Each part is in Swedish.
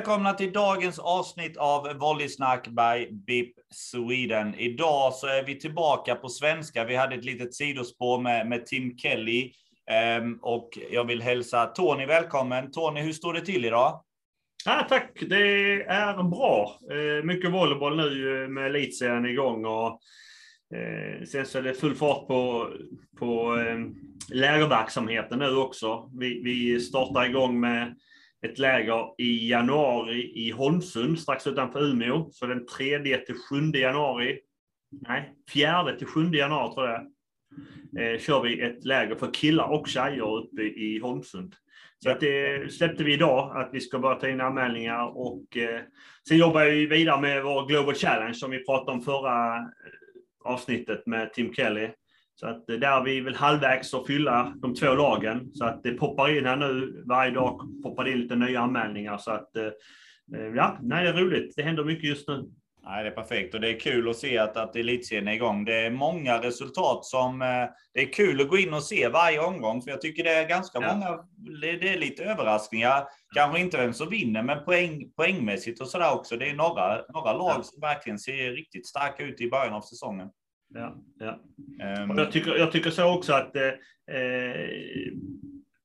Välkomna till dagens avsnitt av Volleysnack by BIP Sweden. Idag så är vi tillbaka på svenska. Vi hade ett litet sidospår med, med Tim Kelly um, och jag vill hälsa Tony välkommen. Tony, hur står det till idag? Ja, tack, det är bra. Eh, mycket volleyboll nu eh, med elitserien igång och eh, sen så är det full fart på, på eh, lägerverksamheten nu också. Vi, vi startar igång med ett läger i januari i Holmsund strax utanför Umeå. Så den 3 till 7 januari, nej, 4 till 7 januari tror jag eh, kör vi ett läger för killar och tjejer uppe i Holmsund. Så att det släppte vi idag, att vi ska börja ta in anmälningar och eh, sen jobbar vi vidare med vår Global Challenge som vi pratade om förra eh, avsnittet med Tim Kelly. Så att eh, där är vi väl halvvägs att fylla de två lagen. Så att det poppar in här nu. Varje dag poppar det in lite nya anmälningar. Så att eh, eh, ja, nej, det är roligt. Det händer mycket just nu. Nej, det är perfekt och det är kul att se att, att elitserien är igång. Det är många resultat som... Det är kul att gå in och se varje omgång, för jag tycker det är ganska ja. många... Det, är lite överraskningar. Kanske inte vem som vinner, men poäng, poängmässigt och sådär också. Det är några, några lag ja. som verkligen ser riktigt starka ut i början av säsongen. Ja, ja. Um, jag, tycker, jag tycker så också att eh, eh,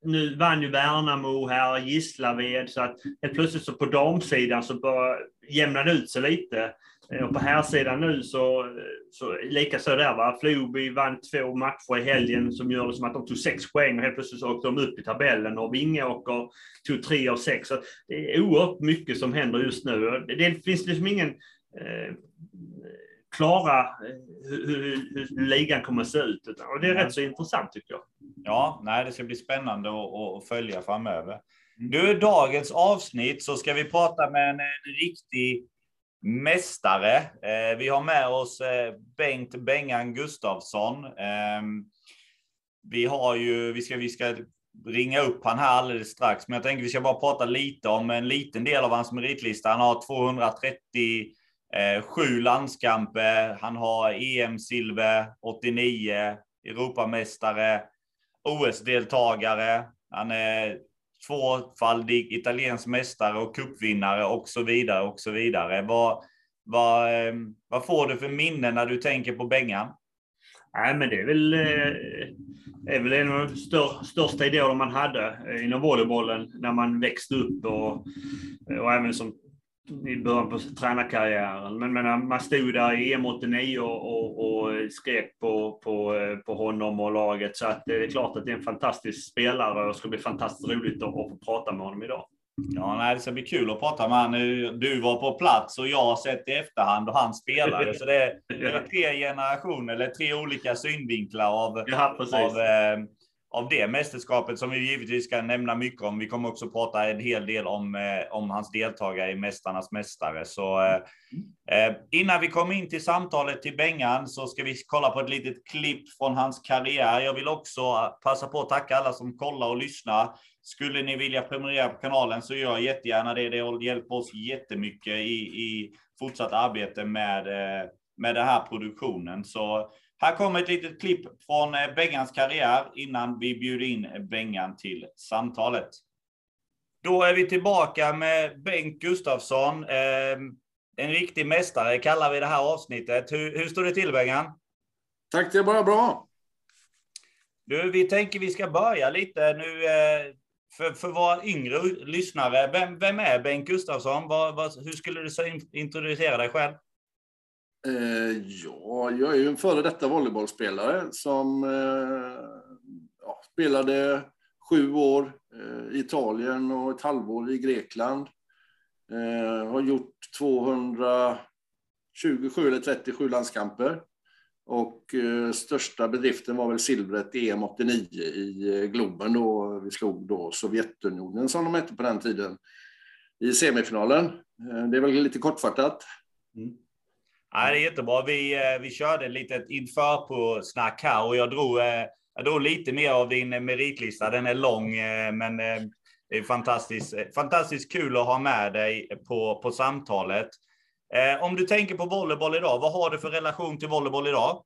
nu vann ju Värnamo här, Gislaved, så att helt plötsligt så på damsidan så bör jämna ut sig lite. Eh, och på här sidan nu så, så likaså där va, Floby vann två matcher i helgen som gör det som att de tog sex poäng och helt plötsligt så åkte de upp i tabellen och Vingåker tog tre av sex. Så det är oerhört mycket som händer just nu. Det finns liksom ingen eh, klara eh, hur, hur, ligan kommer att se ut. Och det är rätt så intressant tycker jag. Ja, nej, det ska bli spännande att, följa framöver. Nu mm. dagens avsnitt så ska vi prata med en, en riktig mästare. Eh, vi har med oss eh, Bengt Bengan Gustafsson. Eh, vi har ju, vi ska, vi ska ringa upp han här alldeles strax, men jag tänker vi ska bara prata lite om en liten del av hans meritlista. Han har 230 Eh, Eh, sju landskamper, han har EM-silver 89, Europamästare, OS-deltagare, han är tvåfaldig italiensk mästare och cupvinnare och så vidare och så vidare. Vad, vad, ehm, vad får du för minnen när du tänker på Bengan? Nej, men det är väl, eh, är väl en av de stör, största idéerna man hade eh, inom volleybollen när man växte upp och, och även som i början på tränarkarriären. Men, men man stod där i EM89 och, och, och skrek på, på, på honom och laget. Så att det är klart att det är en fantastisk spelare och det ska bli fantastiskt roligt att, att få prata med honom idag. Ja, nej, det ska bli kul att prata med honom. Du var på plats och jag har sett i efterhand och han spelade. Så det är, det är tre generationer, eller tre olika synvinklar av, ja, av eh, av det mästerskapet som vi givetvis ska nämna mycket om. Vi kommer också prata en hel del om, eh, om hans deltagare i Mästarnas Mästare. Så eh, eh, innan vi kommer in till samtalet till Bengan så ska vi kolla på ett litet klipp från hans karriär. Jag vill också passa på att tacka alla som kollar och lyssnar. Skulle ni vilja prenumerera på kanalen så gör jättegärna det. Det hjälper oss jättemycket i, i fortsatt arbete med, eh, med den här produktionen. Så här kommer ett litet klipp från eh, Bengans karriär innan vi bjuder in Bengan till samtalet. Då är vi tillbaka med Bengt Gustafsson. Ehm, en riktig mästare kallar vi det här avsnittet. Hur, hur står det till Bengan? Tack, det är bara bra. Du, vi tänker vi ska börja lite nu eh, för, för våra yngre lyssnare. Vem, vem är Bengt Gustafsson? Vad, vad, hur skulle du introducera dig själv? Eh, ja, jag är ju en före detta volleybollspelare som eh, ja, spelade sju år eh, i Italien och ett halvår i Grekland. Jag har gjort 227 eller 37 landskamper. Och största bedriften var väl silvret i EM 89 i Globen då vi slog då Sovjetunionen som de hette på den tiden i semifinalen. det är väl lite kortfattat. Mm. Ja, det är jättebra. Vi, eh, vi körde lite inför på snack här och jag drog, eh, jag drog lite mer av din meritlista. Den är lång, eh, men det är fantastiskt, fantastiskt kul att ha med dig på, på samtalet. Om du tänker på volleyboll idag, vad har du för relation till volleyboll idag?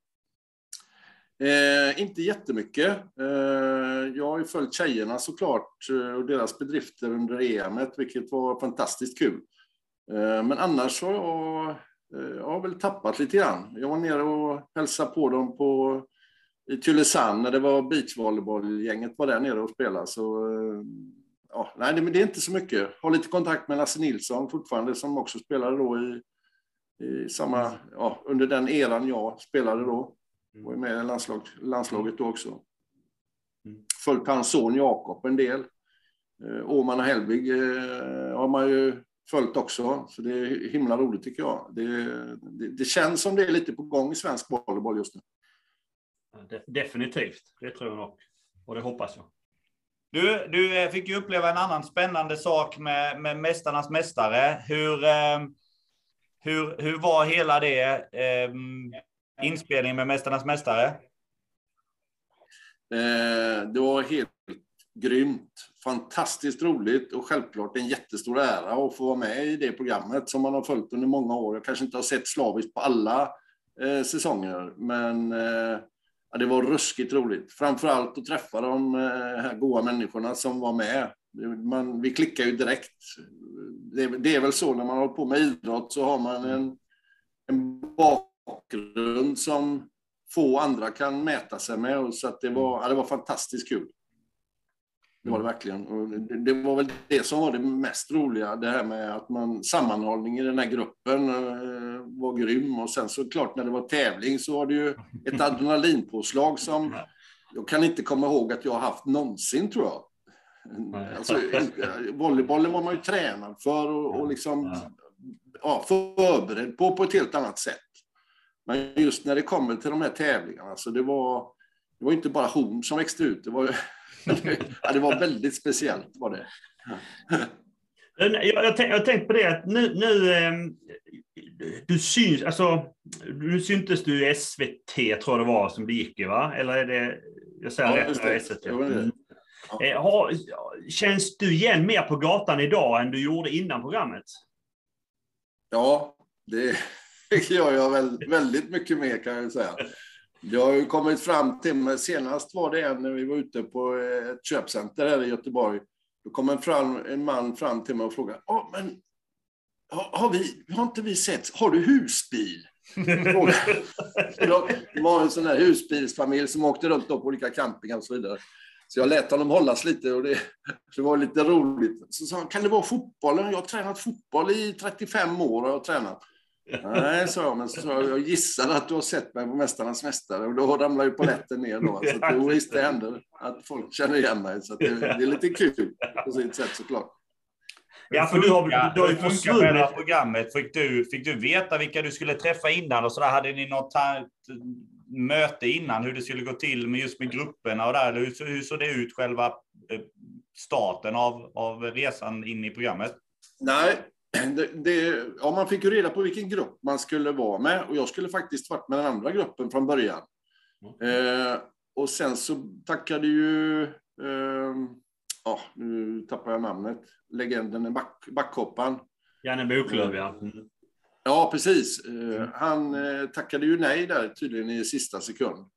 Eh, inte jättemycket. Eh, jag har ju följt tjejerna såklart och deras bedrifter under EM, vilket var fantastiskt kul. Eh, men annars har jag, jag har väl tappat lite grann. Jag var nere och hälsade på dem på, i Tylösand när det var beachvolleybollgänget var där nere och spelade. Så, eh, ja, nej, det, det är inte så mycket. Har lite kontakt med Lasse Nilsson fortfarande som också spelade då i, i samma, ja, under den eran jag spelade då. Mm. Var med i landslag, landslaget då också. Mm. Följt hans son Jakob en del. Eh, Åman och Helvig eh, har man ju följt också, så det är himla roligt tycker jag. Det, det, det känns som det är lite på gång i svensk volleyboll just nu. Definitivt, det tror jag nog. Och det hoppas jag. Du, du eh, fick ju uppleva en annan spännande sak med, med Mästarnas Mästare. Hur, eh, hur, hur var hela det? Eh, inspelning med Mästarnas Mästare? Eh, det var helt grymt. Fantastiskt roligt och självklart en jättestor ära att få vara med i det programmet som man har följt under många år. Jag kanske inte har sett slaviskt på alla eh, säsonger, men eh, ja, det var ruskigt roligt. Framför allt att träffa de eh, här goa människorna som var med. Man, vi klickar ju direkt. Det, det, är väl så när man håller på med idrott så har man en, en bakgrund som få andra kan mäta sig med. Så att det, var, ja, det var fantastiskt kul. Det var det verkligen. Och det, var väl det som var det mest roliga, det här med att man, sammanhållning i den här gruppen eh, var grym. Och sen så klart när det var tävling så var det ju ett adrenalinpåslag som jag kan inte komma ihåg att jag har haft någonsin tror jag. Alltså, volleybollen var man ju tränad för och, och liksom ja, förberedd på på ett helt annat sätt. Men just när det kommer till de här tävlingarna, så det var, det var inte bara horn som växte ut. Det var, ja, det var väldigt speciellt. Var det. Jag, jag, jag tänkte på det att nu, nu ehm, du syns, alltså, nu syntes du i SVT tror jag det var som det gick i va? Eller är det, jag säger ja, rätt, SVT. Mm. Ja. Eh, har, känns du igen mer på gatan idag än du gjorde innan programmet? Ja, det, det gör jag väl, väldigt mycket mer kan jag säga. Jag har ju kommit fram till mig, senast var det en när vi var ute på ett köpcenter här i Göteborg. Då kom en, fram, en man fram till mig och frågade, oh, men har, har, vi, har inte vi sett, har du husbil? det var en sån där husbilsfamilj som åkte runt på olika campingar och så vidare. Så jag lät honom hållas lite och det, det var lite roligt. Så sa han, kan det vara fotbollen? Jag har tränat fotboll i 35 år. Och jag tränat. Nej, sa jag, men så jag gissade att du har sett mig på Mästarnas Mästare och då ramlar ju polletten ner då. Så att, jo, visst, det händer att folk känner igen mig. Så det, det, är lite kul på sitt sätt såklart. Ja, för du har, du har ju försvunnit. Med det här programmet, fick du, fick du veta vilka du skulle träffa innan och så där? Hade ni något möte innan hur det skulle gå till med just med grupperna och där? Hur, hur såg det ut själva eh, starten av, av resan in i programmet? Nej, det, det, ja, man fick ju reda på vilken grupp man skulle vara med och jag skulle faktiskt varit med den andra gruppen från början. Mm. Eh, och sen så tackade ju, eh, ja, nu tappar jag namnet, legenden, back, backhoppan. Janne Boklöv, ja. Mm. Ja, precis. Eh, han eh, tackade ju nej där tydligen i sista sekund.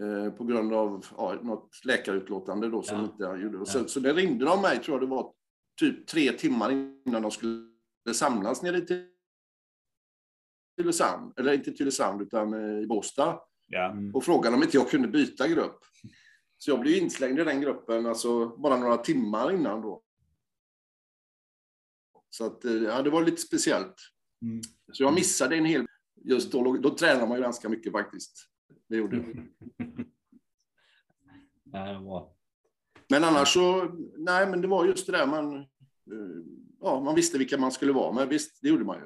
Eh, på grund av ja, något läkarutlåtande då som ja. inte han gjorde. Så, ja. så det ringde de mig, tror jag det var typ tre timmar innan de skulle samlas nere i Tylösand, eller inte Tylösand utan eh, i Båstad. Ja. Mm. Och frågade om inte jag kunde byta grupp. Så jag blev inslängd i den gruppen alltså, bara några timmar innan då. Så att, eh, ja, det var lite speciellt. Mm. Så jag missade en hel... Just då, då tränade man ju ganska mycket faktiskt. Det gjorde jag. Ja, men annars så, nej men det var just det där man, eh, ja, man visste vilka man skulle vara med. Visst, det gjorde man ju.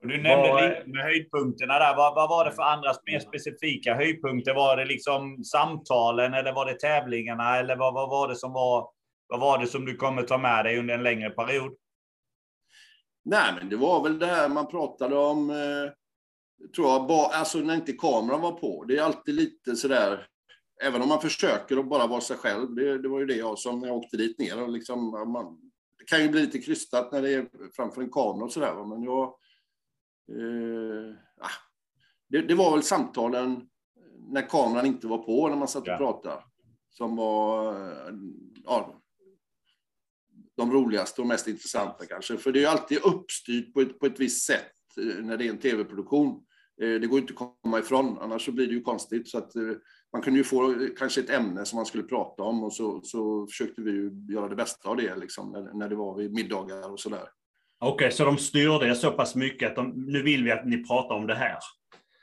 Du nämnde var... lite med höjdpunkterna där. Vad, vad var det för andra mer specifika höjdpunkter? Var det liksom samtalen eller var det tävlingarna? Eller vad, vad var det som var, vad var det som du kommer ta med dig under en längre period? Nej, men det var väl det här man pratade om, eh, tror jag, alltså när inte kameran var på. Det är alltid lite sådär, även om man försöker att bara vara sig själv, det, det var ju det jag som jag åkte dit ner. Och liksom, man, det kan ju bli lite krystat när det är framför en kamera och sådär, men jag... Eh, ah, det, det, var väl samtalen när kameran inte var på, när man satt och ja. pratade. Som var ja, de roligaste och mest intressanta kanske. För det är ju alltid uppstyrt på ett, på ett visst sätt när det är en tv-produktion. Det går inte att komma ifrån, annars så blir det ju konstigt. Så att man kunde ju få kanske ett ämne som man skulle prata om och så, så försökte vi ju göra det bästa av det liksom, när, när det var vid middagar och sådär. Okej, okay, så de styrde så pass mycket att de, nu vill vi att ni pratar om det här?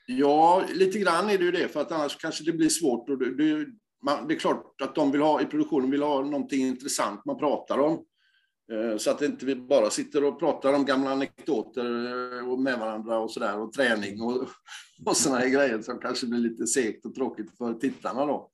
Ja, lite grann är det ju det, för att annars kanske det blir svårt. Och det, det, man, det är klart att de vill ha i produktionen vill ha någonting intressant man pratar om. Eh, så att inte vi bara sitter och pratar om gamla anekdoter eh, med varandra och sådär och träning och, och sådana grejer som kanske blir lite segt och tråkigt för tittarna då.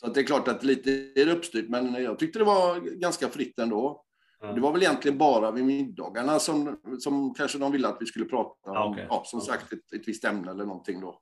Så att det är klart att lite är uppstyrt, men jag tyckte det var ganska fritt ändå. Mm. Det var väl egentligen bara vid middagarna som, som kanske de ville att vi skulle prata om, okay. ja, som sagt, ett, ett visst ämne eller någonting då.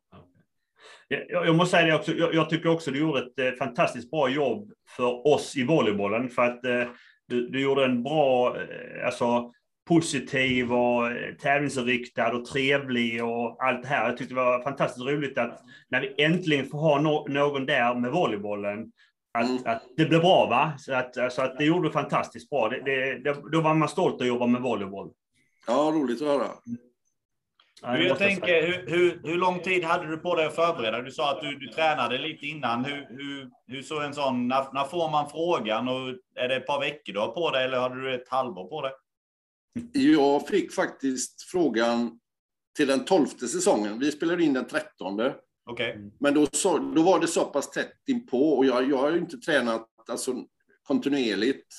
Jag, jag måste säga det också, jag, jag, tycker också du gjorde ett eh, fantastiskt bra jobb för oss i volleybollen, för att eh, du, du gjorde en bra, eh, alltså positiv och eh, tävlingsinriktad och trevlig och allt det här. Jag tyckte det var fantastiskt roligt att när vi äntligen får ha no någon där med volleybollen, att, mm. att det blev bra va? Så att, alltså att det gjorde fantastiskt bra. Det, det, det, då var man stolt att jobba med volleyboll. Ja, roligt att höra. Ja, jag tänker, hur, hur, hur, lång tid hade du på dig att förbereda? Du sa att du, du tränade lite innan. Hur, hur, hur så en sån, när, när, får man frågan? Och är det ett par veckor du har på dig eller hade du ett halvår på dig? Jag fick faktiskt frågan till den tolfte säsongen. Vi spelade in den trettonde. Okay. Men då, så, då var det så pass tätt inpå och jag, jag har ju inte tränat alltså, kontinuerligt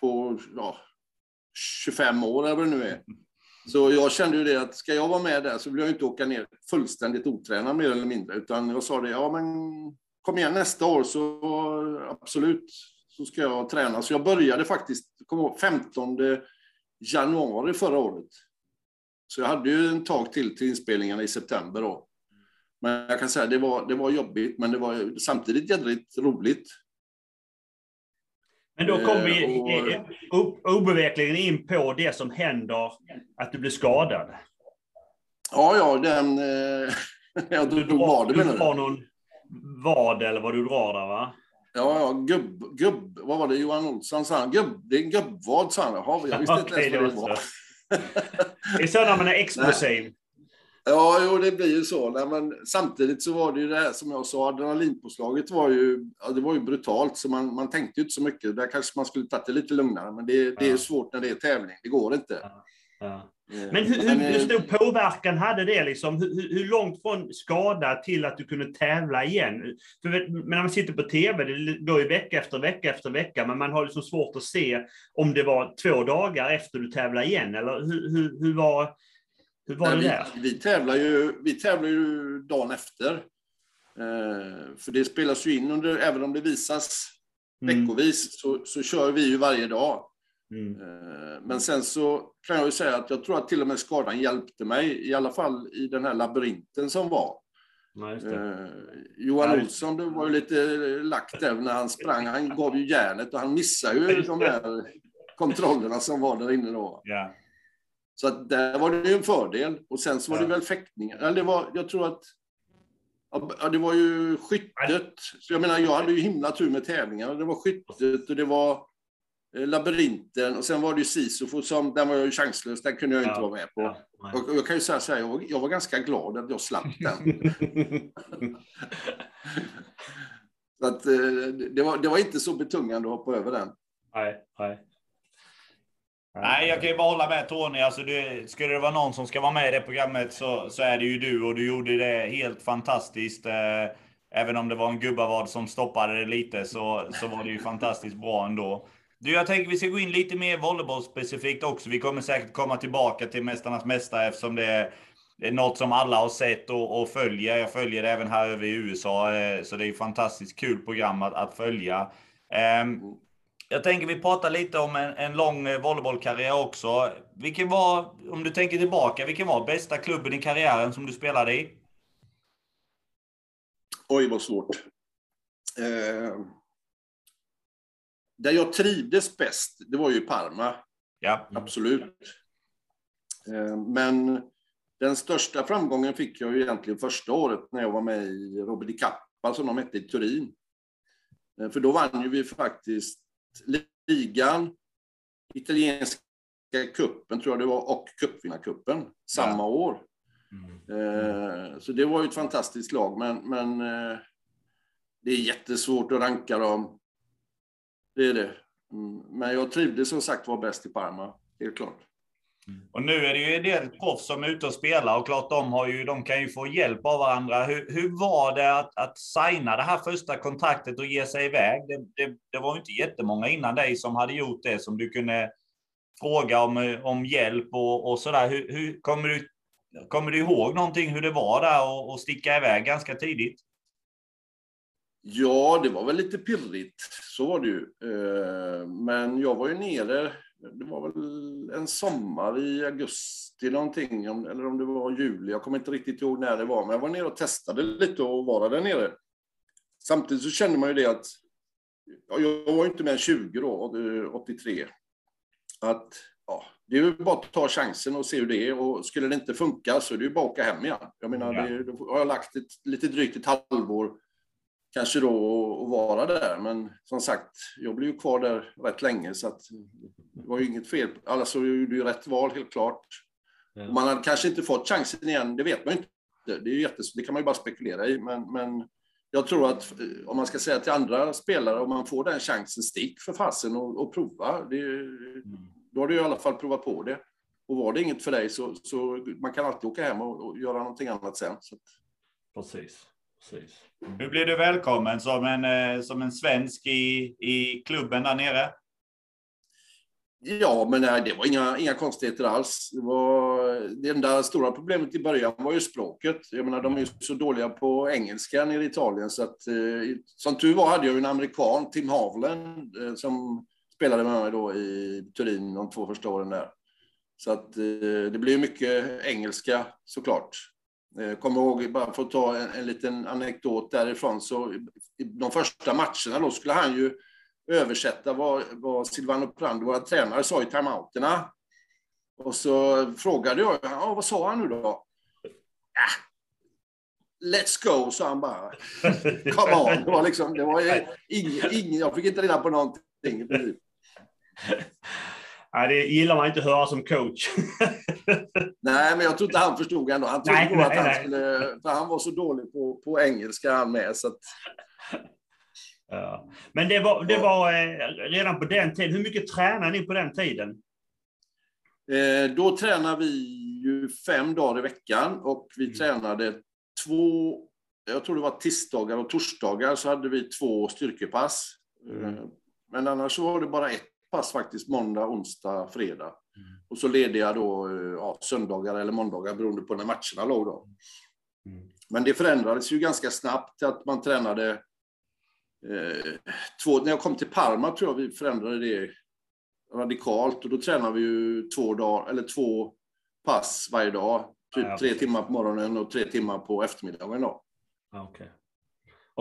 på ja, 25 år eller vad det nu är. Så jag kände ju det att ska jag vara med där så vill jag inte åka ner fullständigt otränad mer eller mindre, utan jag sa det, ja men kom igen nästa år så absolut så ska jag träna. Så jag började faktiskt, kom ihåg, 15 januari förra året. Så jag hade ju en tag till till inspelningarna i september då. Men jag kan säga det var, det var jobbigt, men det var samtidigt jädrigt roligt. Men då kom vi eh, obevekligen in på det som händer, att du blir skadad. Ja, ja, den... Eh, jag du drog vad du drar någon vad eller vad du drar där, va? Ja, ja, gubb, gubb, vad var det Johan Olsson sa? Gubb, det är en gubbvad, sa han. Jaha, jag visste inte ens vad det var. det är så när man är explosiv. Ja, jo, det blir ju så. Nej, men samtidigt så var det ju det här som jag sa, adrenalinpåslaget var ju, ja, det var ju brutalt, så man, man tänkte ju inte så mycket. Där kanske man skulle tagit det lite lugnare, men det, det är svårt när det är tävling. Det går inte. Ja. Ja. Men hur, hur, hur, stor påverkan hade det? Liksom? Hur, hur, långt från skada till att du kunde tävla igen? För när man sitter på TV, det går ju vecka efter vecka efter vecka, men man har liksom svårt att se om det var två dagar efter du tävlade igen, eller hur, hur, hur var hur var Nej, det där? Vi, vi, tävlar ju, vi tävlar ju dagen efter. Eh, för det spelas ju in under, även om det visas mm. veckovis, så, så kör vi ju varje dag. Mm. Eh, men sen så kan jag ju säga att jag tror att till och med skadan hjälpte mig, i alla fall i den här labyrinten som var. Eh, Johan Nej. Olsson det var ju lite lack där när han sprang. Han gav ju järnet och han missade ju de här kontrollerna som var där inne då. Yeah. Så att där var det ju en fördel. Och sen så var det väl fäktningar. Eller det var, jag tror att Ja, det var ju skyttet. Så jag menar, jag hade ju himla tur med tävlingarna. Det var skyttet och det var eh, labyrinten och sen var det ju Sisyfos som, den var jag ju chanslös, den kunde jag inte vara med på. Ja, och jag kan ju säga så här, jag var, jag var ganska glad att jag slapp den. så att, eh, det, var, det var inte så betungande att hoppa över den. Nej, nej. Nej, jag kan ju bara hålla med Tony. Alltså, det, skulle det vara någon som ska vara med i det programmet så, så är det ju du och du gjorde det helt fantastiskt. Eh, även om det var en gubbavad som stoppade det lite så, så var det ju fantastiskt bra ändå. Du, jag tänker vi ska gå in lite mer volleybollspecifikt också. Vi kommer säkert komma tillbaka till Mästarnas Mästare eftersom det är, det är något som alla har sett och, och följer. Jag följer det även här över i USA, eh, så det är ett fantastiskt kul program att, att följa. Um, jag tänker vi pratar lite om en, en lång eh, volleybollkarriär också. Vilken var, om du tänker tillbaka, vilken var bästa klubben i karriären som du spelade i? Oj, vad svårt. Eh, där jag trivdes bäst, det var ju Parma. Ja. Absolut. Eh, men Den största framgången fick jag ju egentligen första året när jag var med i Robert Di Cappa som de hette i Turin. Eh, för då vann ju vi faktiskt ligan, italienska kuppen tror jag det var, och cupvinnarcupen samma ja. år. Mm. Eh, så det var ju ett fantastiskt lag, men, men eh, det är jättesvårt att ranka dem. Det är det. Mm. Men jag trivdes som sagt var bäst i Parma, helt klart. Mm. Och nu är det ju en del proffs som är ute och spelar och klart de, har ju, de kan ju få hjälp av varandra. Hur, hur var det att, att signa det här första kontraktet och ge sig iväg? Det, det, det var ju inte jättemånga innan dig som hade gjort det som du kunde fråga om, om hjälp och, och sådär. Hur, hur, kommer, du, kommer du ihåg någonting hur det var där och, och sticka iväg ganska tidigt? Ja, det var väl lite pirrigt, så var det ju. Eh, men jag var ju nere det var väl en sommar i augusti någonting, eller om det var juli. Jag kommer inte riktigt ihåg när det var, men jag var nere och testade lite och vara där nere. Samtidigt så kände man ju det att, jag var ju inte mer än 20 då, 83, att ja, det är ju bara att ta chansen och se hur det är. Och skulle det inte funka så är det ju bara att åka hem igen. Jag menar, ja. det, då har jag lagt ett, lite drygt ett halvår kanske då att vara där. Men som sagt, jag blev ju kvar där rätt länge så att det var ju inget fel. Alltså gjorde ju rätt val helt klart. Ja. Man hade kanske inte fått chansen igen, det vet man ju inte. Det, är jättes, det kan man ju bara spekulera i. Men, men jag tror att om man ska säga till andra spelare, om man får den chansen, stick för fasen och, och prova. Det, mm. Då har du i alla fall provat på det. Och var det inget för dig så, så man kan alltid åka hem och, och göra någonting annat sen. Så. Precis. Precis. Hur blir du välkommen som en, eh, som en svensk i, i klubben där nere? Ja, men nej, det var inga, inga konstigheter alls. Det, var, det enda stora problemet i början var ju språket. Jag menar, de är ju så dåliga på engelska nere i Italien så att eh, som tur var hade jag ju en amerikan, Tim Havlen, eh, som spelade med mig då i Turin de två första åren där. Så att det blev mycket engelska såklart. Jag eh, kommer ihåg, bara för att ta en, en liten anekdot därifrån, så i de första matcherna då skulle han ju översätta vad, vad Silvano Prando, våra tränare, sa i timeouterna. Och så frågade jag, ja, vad sa han nu då? Ah, Let's go, sa han bara. Come on. Det var liksom, det var ingen, ingen, jag fick inte reda på någonting. Nej, det gillar man inte att höra som coach. nej, men jag tror inte han förstod ändå. Han trodde nej, att nej, han skulle... För han var så dålig på, på engelska han med. Så att... ja. Men det var, det var eh, redan på den tiden. Hur mycket tränade ni på den tiden? Eh, då tränade vi ju fem dagar i veckan och vi mm. tränade två, jag tror det var tisdagar och torsdagar så hade vi två styrkepass. Mm. Eh, men annars var det bara ett pass faktiskt, måndag, onsdag, fredag. Mm. Och så lediga då eh, ja, söndagar eller måndagar beroende på när matcherna låg då. Mm. Men det förändrades ju ganska snabbt till att man tränade eh, två, när jag kom till Parma tror jag vi förändrade det radikalt och då tränade vi ju två dagar, eller två pass varje dag. Typ ja, tre timmar på morgonen och tre timmar på eftermiddagen då. Okej. Okay.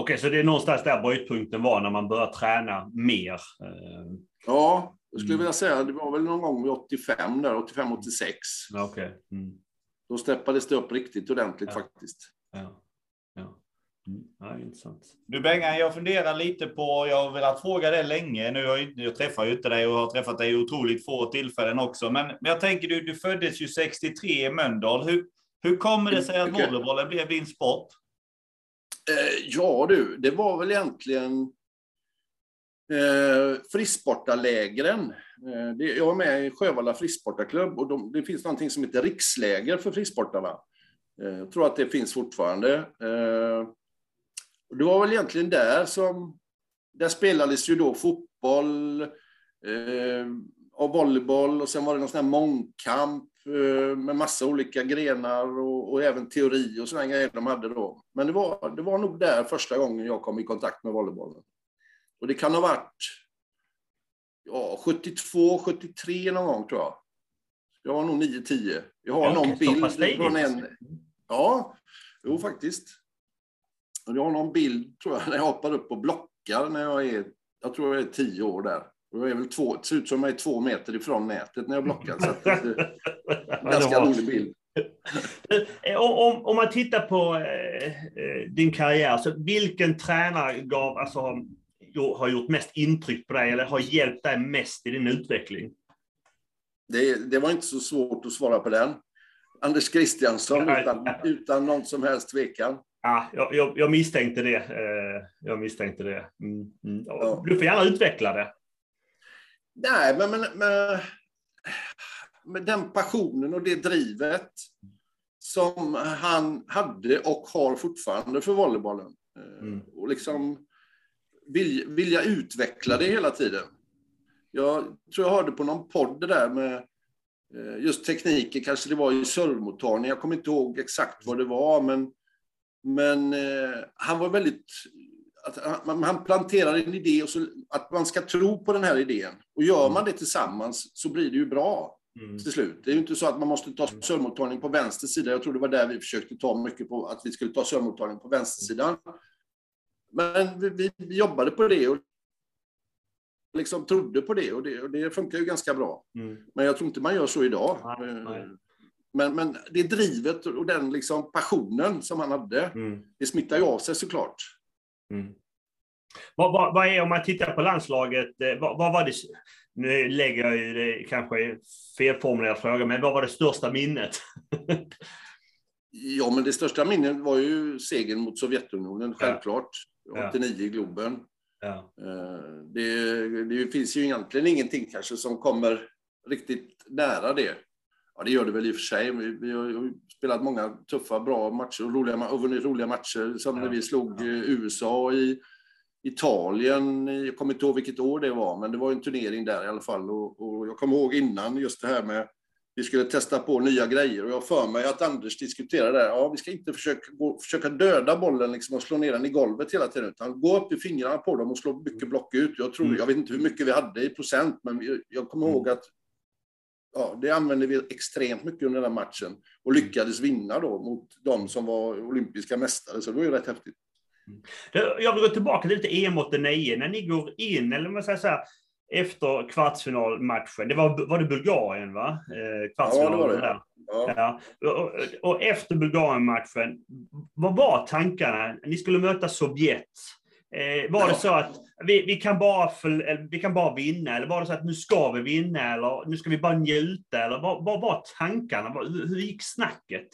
Okay, så det är någonstans där brytpunkten var när man började träna mer? Ja, jag skulle mm. vilja säga det var väl någon gång vid 85 där, 85, 86. Okay. Mm. Då steppades det upp riktigt ordentligt ja. faktiskt. Ja. Ja. Mm. Ja, intressant. Du Bengan, jag funderar lite på, jag har velat fråga det länge, nu jag, jag träffar ju inte dig och har träffat dig otroligt få tillfällen också, men, men jag tänker du, du föddes ju 63 i Mölndal. Hur, hur kommer det sig att volleybollen blev din sport? Eh, ja du, det var väl egentligen Eh, frisportarlägren. Eh, det, jag är med i Sjövalla frisksportarklubb och de, det finns någonting som heter riksläger för frisksportarna. Eh, jag tror att det finns fortfarande. Eh, det var väl egentligen där som... Där spelades ju då fotboll eh, och volleyboll och sen var det någon sån här mångkamp med massa olika grenar och, och även teori och sådana grejer de hade då. Men det var, det var nog där första gången jag kom i kontakt med volleybollen. Och det kan ha varit ja, 72, 73 någon gång tror jag. Jag var nog 9-10. Jag har ja, någon bild från en... Ja, jo faktiskt. Jag har någon bild tror jag när jag hoppar upp och blockar när jag är, jag tror jag är 10 år där. Jag är väl två, det ser ut som jag är två meter ifrån nätet när jag blockar. Så det är ganska rolig bild. om, om man tittar på eh, din karriär, så vilken tränare gav, alltså, har gjort mest intryck på dig eller har hjälpt dig mest i din utveckling? Det, det var inte så svårt att svara på den. Anders Christiansson utan, utan någon som helst tvekan. Ja, jag, jag, misstänkte det. Eh, jag misstänkte det. Mm, mm. Du får gärna utveckla det. Nej, men, men, men, med den passionen och det drivet som han hade och har fortfarande för volleybollen. Eh, mm. Och liksom vill, vilja utveckla det hela tiden. Jag tror jag hörde på någon podd det där med eh, just tekniken, kanske det var i servmottagning. Jag kommer inte ihåg exakt vad det var, men, men eh, han var väldigt... Att han, han planterar en idé och så, att man ska tro på den här idén. Och gör man det tillsammans så blir det ju bra mm. till slut. Det är ju inte så att man måste ta servmottagning på vänster sida. Jag tror det var där vi försökte ta mycket på, att vi skulle ta servmottagning på vänstersidan. Men vi, vi, vi jobbade på det och liksom trodde på det och det, och det funkar ju ganska bra. Mm. Men jag tror inte man gör så idag. Nej, nej. Eh, men, men det drivet och den liksom passionen som han hade, mm. det smittar ju av sig såklart. Mm. Vad, vad, vad, är, om man tittar på landslaget, eh, vad, vad var det, nu lägger jag ju det kanske felformulerad fråga, men vad var det största minnet? ja, men det största minnet var ju segern mot Sovjetunionen, självklart. Ja. 89 i Globen. Ja. Eh, det, det, finns ju egentligen ingenting kanske som kommer riktigt nära det. Ja, det gör det väl i och för sig. Vi, vi har spelat många tuffa, bra matcher och roliga, och vunnit roliga matcher. Som ja. när vi slog ja. USA i Italien. Jag kommer inte ihåg vilket år det var, men det var en turnering där i alla fall. Och, och jag kommer ihåg innan just det här med vi skulle testa på nya grejer och jag för mig att Anders diskuterade det. Ja, vi ska inte försöka, gå, försöka döda bollen liksom och slå ner den i golvet hela tiden, utan gå upp i fingrarna på dem och slå mycket block ut. Jag, tror, mm. jag vet inte hur mycket vi hade i procent, men jag kommer mm. ihåg att ja, det använde vi extremt mycket under den matchen och lyckades vinna då mot de som var olympiska mästare, så det var ju rätt häftigt. Mm. Jag vill gå tillbaka till lite EM 89, när ni går in, eller man säger så här, efter kvartsfinalmatchen. Det var, var det Bulgarien, va? Eh, kvartsfinalen ja, det var det. Ja. ja. Och, och, efter Bulgarien-matchen, vad var tankarna? Ni skulle möta Sovjet. Eh, var det så att vi, vi, kan bara för, vi kan bara vinna, eller var det så att nu ska vi vinna, eller nu ska vi bara njuta, eller vad, var tankarna? Hur, hur gick snacket?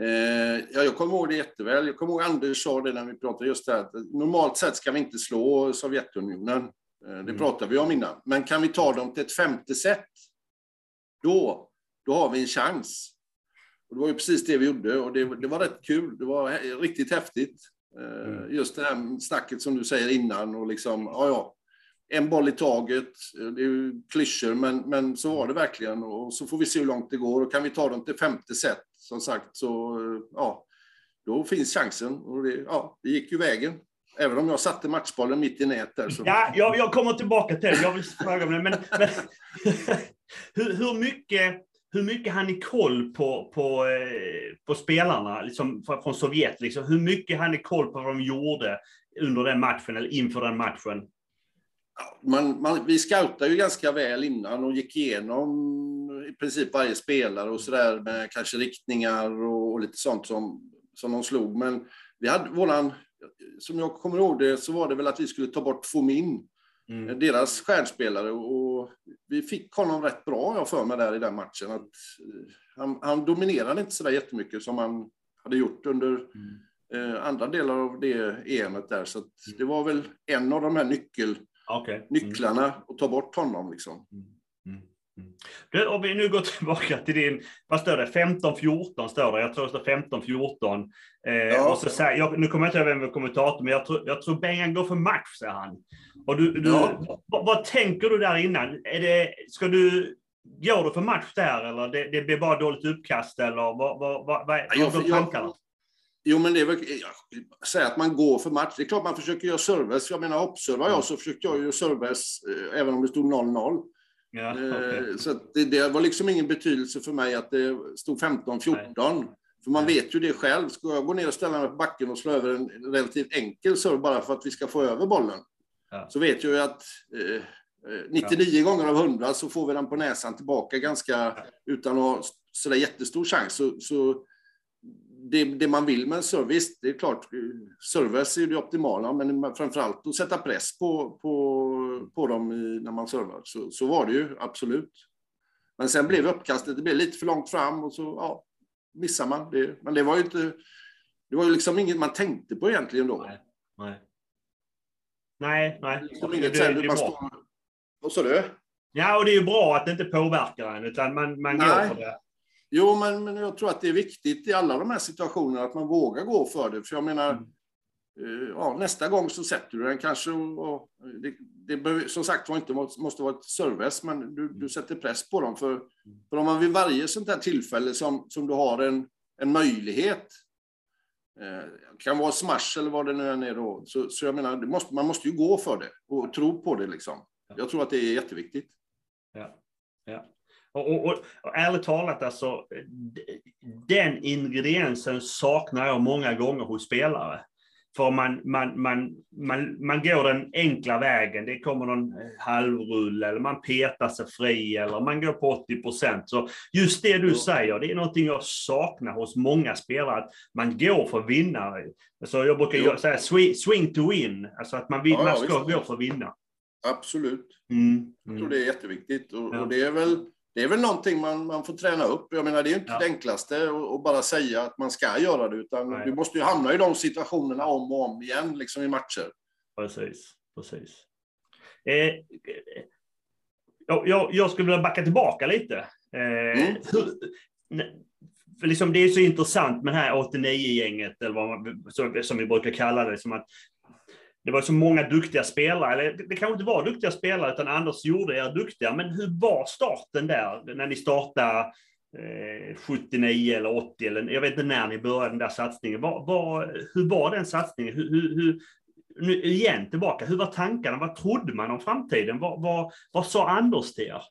Eh, ja, jag kommer ihåg det jätteväl. Jag kommer ihåg Anders sa det när vi pratade just det här, normalt sett ska vi inte slå Sovjetunionen. Eh, det mm. pratade vi om innan. Men kan vi ta dem till ett femte set, då, då har vi en chans. Och det var ju precis det vi gjorde och det, det var rätt kul. Det var riktigt häftigt. Eh, mm. Just det här snacket som du säger innan och liksom, ja, ja, en boll i taget. Det är ju klyschor, men, men så var det verkligen. Och så får vi se hur långt det går. Och kan vi ta dem till femte set, som sagt, så ja, då finns chansen. Och det, ja, det gick ju vägen. Även om jag satte matchbollen mitt i nät där. Så... Ja, jag, jag kommer tillbaka till det. Jag vill fråga men, men, men hur, hur, mycket, hur mycket har ni koll på, på, eh, på spelarna liksom, från Sovjet? Liksom? Hur mycket har ni koll på vad de gjorde under den matchen, eller inför den matchen? Man, man, vi scoutade ju ganska väl innan och gick igenom i princip varje spelare och sådär med kanske riktningar och, och, lite sånt som, som de slog. Men vi hade våran som jag kommer ihåg det så var det väl att vi skulle ta bort Fomin, mm. Eh, deras stjärnspelare. Och vi fick honom rätt bra, jag för mig, där i den matchen. Att, eh, han, han dominerade inte så där jättemycket som han hade gjort under mm. eh, andra delar av det EMet där. Så mm. det var väl en av de här nyckel, okay. Mm. nycklarna att ta bort honom. Liksom. Mm. Du, om vi nu går tillbaka till din, vad står det, 15-14 står det, jag tror det står 15-14. Eh, ja. och så säger, jag, nu kommer jag inte ihåg vem var kommentator, men jag tror, jag tror Bengan går för match, säger han. Och du, du ja. vad, vad, tänker du där innan? Är det, ska du, går du för match där eller det, det blir bara dåligt uppkast eller vad, vad, vad, vad, vad är tankarna? Jo, men det är väl, säga att man går för match. Det är klart man försöker göra service. Jag menar, observar jag så försökte jag göra service eh, även om det stod 0-0. Ja, okay. Eh, så det, det, var liksom ingen betydelse för mig att det stod 15-14. För man vet ju det själv. Ska jag gå ner och ställa mig på backen och slå över en relativt enkel serve bara för att vi ska få över bollen, ja. så vet jag ju att eh, 99 ja. gånger av 100 så får vi den på näsan tillbaka ganska utan att sådär jättestor chans. Så, så det, det, man vill med en service, det är klart, service är det optimala, men framförallt att sätta press på, på, på dem i, när man servar. Så, så var det ju, absolut. Men sen blev uppkastet, det blev lite för långt fram och så ja, missar man. Det, men det var ju inte, det var ju liksom inget man tänkte på egentligen då. Nej, nej. Nej, nej. Liksom inget det, det, det man står, vad sa du? Ja, och det är ju bra att det inte påverkar en, utan man, man går för det. Jo, men, men jag tror att det är viktigt i alla de här situationerna att man vågar gå för det. För jag menar, mm. Eh, ja, nästa gång så sätter du den kanske. Och, och det, det behöver, som sagt var inte måste vara ett service, men du, du sätter press på dem. För, för om man vid varje sånt här tillfälle som, som du har en, en möjlighet, eh, kan vara smash eller vad det nu än är då, så, så jag menar, måste, man måste ju gå för det och tro på det. Liksom. Jag tror att det är jätteviktigt. Ja. Ja. Och, och, och, ärligt talat, alltså, den ingrediensen saknar jag många gånger hos spelare. För man, man, man, man, man går den enkla vägen. Det kommer någon halvrull eller man petar sig fri eller man går på 80 procent. Så just det du säger, det är någonting jag saknar hos många spelare. Att man går för att vinna. Alltså jag brukar jo. säga swing to win. Alltså att man, vill, ja, man ska gå för att vinna. Absolut. Mm. Jag tror det är jätteviktigt. Och, ja. och det är väl det är väl någonting man, man får träna upp. Jag menar, det är inte ja. det enklaste att bara säga att man ska göra det, utan Nej. du måste ju hamna i de situationerna om och om igen, liksom i matcher. Precis, precis. Eh, jag, jag skulle vilja backa tillbaka lite. Eh, mm. hur, för liksom det är så intressant med det här 89-gänget, eller vad man, som vi brukar kalla det, som att det var så många duktiga spelare, eller det kanske inte var duktiga spelare, utan Anders gjorde er duktiga. Men hur var starten där, när ni startade eh, 79 eller 80, eller jag vet inte när ni började den där satsningen. Var, var, hur var den satsningen? Hur, hur, hur, nu igen tillbaka, hur var tankarna? Vad trodde man om framtiden? Vad, vad, vad sa Anders till er?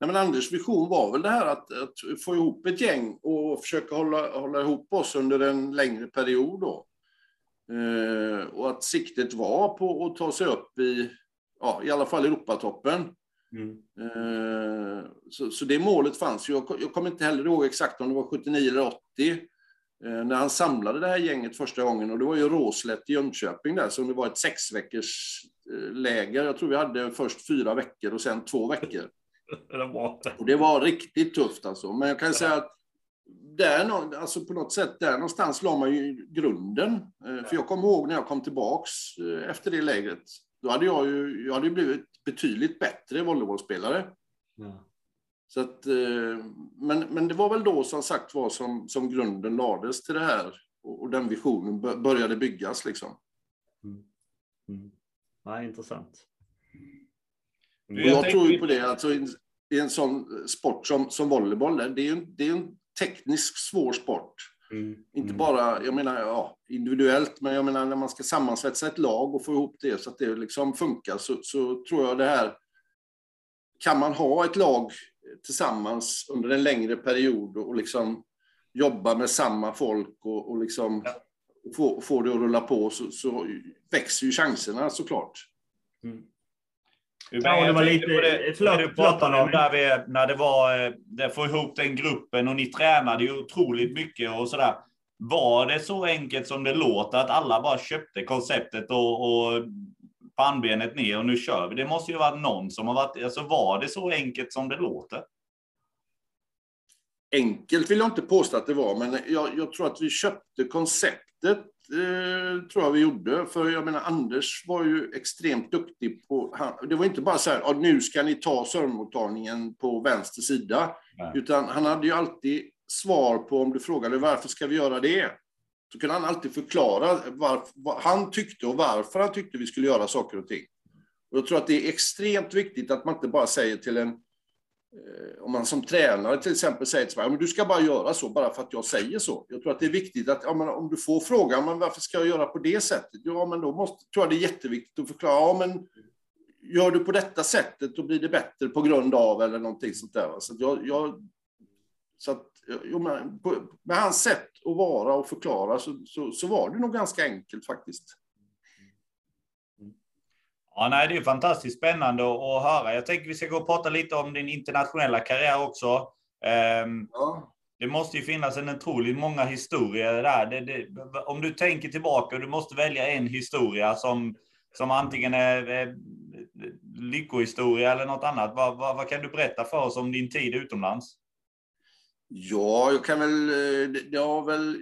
Nej, men Anders vision var väl det här att, att, få ihop ett gäng och försöka hålla, hålla ihop oss under en längre period. Då. Eh, och att siktet var på att ta sig upp i, ja, i alla fall Europatoppen. Mm. Eh, så, så, det målet fanns. Jag, jag kommer inte heller ihåg exakt om det var 79 eller 80 eh, när han samlade det här gänget första gången. Och det var ju Råslätt i Jönköping där, som det var ett sex veckors läger. Jag tror vi hade först fyra veckor och sen två veckor. och det var riktigt tufft alltså. Men jag kan säga att där, alltså på något sätt, där någonstans la man ju grunden. Eh, för jag kommer ihåg när jag kom tillbaks eh, efter det lägret. Då hade jag ju jag hade blivit betydligt bättre volleybollspelare. Ja. Så att, eh, men, men det var väl då som sagt var som, som grunden lades till det här och, och den visionen började byggas liksom. Mm. Mm. Ja, intressant. Jag tror ju på det, alltså i, i en sån sport som, som volleyboll, det är ju det är en tekniskt svår sport. Mm. Inte mm. bara, jag menar, ja, individuellt, men jag menar när man ska sammansvetsa ett lag och få ihop det så att det liksom funkar, så, så tror jag det här... Kan man ha ett lag tillsammans under en längre period och liksom jobba med samma folk och, och liksom ja. få, få det att rulla på, så, så växer ju chanserna såklart. Mm. Ja, det var lite... Det, förlåt, du pratade om där vi, när det var eh, det få ihop den gruppen och ni tränade ju otroligt mycket och sådär. Var det så enkelt som det låter att alla bara köpte konceptet och, och pannbenet ner och nu kör vi? Det måste ju varit någon som har varit... Alltså var det så enkelt som det låter? Enkelt vill jag inte påstå att det var, men jag, jag tror att vi köpte konceptet eh, tror jag vi gjorde. För jag menar, Anders var ju extremt duktig på... Han, det var inte bara så här, nu ska ni ta servermottagningen på vänster sida. Nej. Utan han hade ju alltid svar på om du frågade varför ska vi göra det? Så kunde han alltid förklara varför, vad han tyckte och varför han tyckte vi skulle göra saker och ting. Och jag tror att det är extremt viktigt att man inte bara säger till en Eh, om man som tränare till exempel säger till mig, men du ska bara göra så bara för att jag säger så. Jag tror att det är viktigt att ja, men om du får frågan, men varför ska jag göra på det sättet? Ja, men då måste, tror jag det är jätteviktigt att förklara, ja, men gör du på detta sättet, då blir det bättre på grund av eller någonting sånt där. Så jag, jag, så att, jo, men, på, med hans sätt att vara och förklara så, så, så var det nog ganska enkelt faktiskt. Ja, nej, det är fantastiskt spännande att höra. Jag tänker vi ska gå och prata lite om din internationella karriär också. Um, ja. Det måste ju finnas en otroligt många historier där. Det, det, om du tänker tillbaka och du måste välja en historia som, som antingen är, är lyckohistoria eller något annat. Vad, vad, vad, kan du berätta för oss om din tid utomlands? Ja, jag kan väl... Det, det har väl...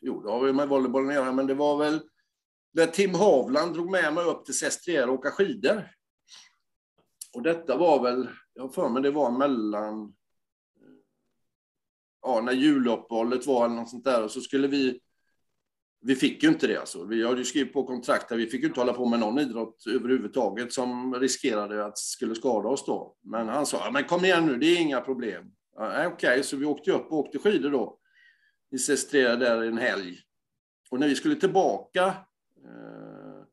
Jo, det har väl med volleybollen att göra, men det var väl när Tim Havland drog med mig upp till Sestriere och åka skidor. Och detta var väl, jag har för mig det var mellan, ja, när juluppehållet var eller något sånt där, och så skulle vi, vi fick ju inte det alltså. Vi hade ju skrivit på kontrakt där vi fick ju inte hålla på med någon idrott överhuvudtaget som riskerade att skulle skada oss då. Men han sa, men kom igen nu, det är inga problem. Ja, Okej, okay, så vi åkte upp och åkte skidor då. Vi Sestriere där en helg. Och när vi skulle tillbaka Eh,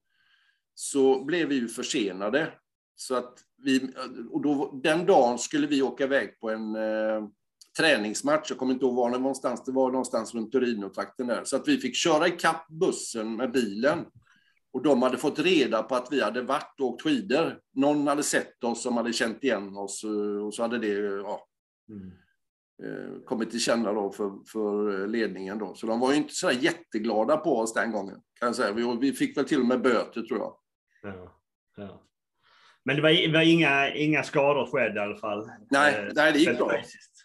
så blev vi ju försenade. Så att vi, och då, den dagen skulle vi åka iväg på en eh, träningsmatch. Jag kommer inte ihåg var det var någonstans. Det var någonstans runt Torino-trakten där. Så att vi fick köra ikapp bussen med bilen. Och de hade fått reda på att vi hade varit och åkt skidor. Någon hade sett oss som hade känt igen oss eh, och så hade det ja, mm. Eh, kommit till känna då för, för ledningen. Då. Så de var ju inte så jätteglada på oss den gången. Kan jag säga. Vi, vi fick väl till och med böter tror jag. Ja, ja. Men det var, var inga, inga skador skedde i alla fall? Nej, eh, nej det gick bra.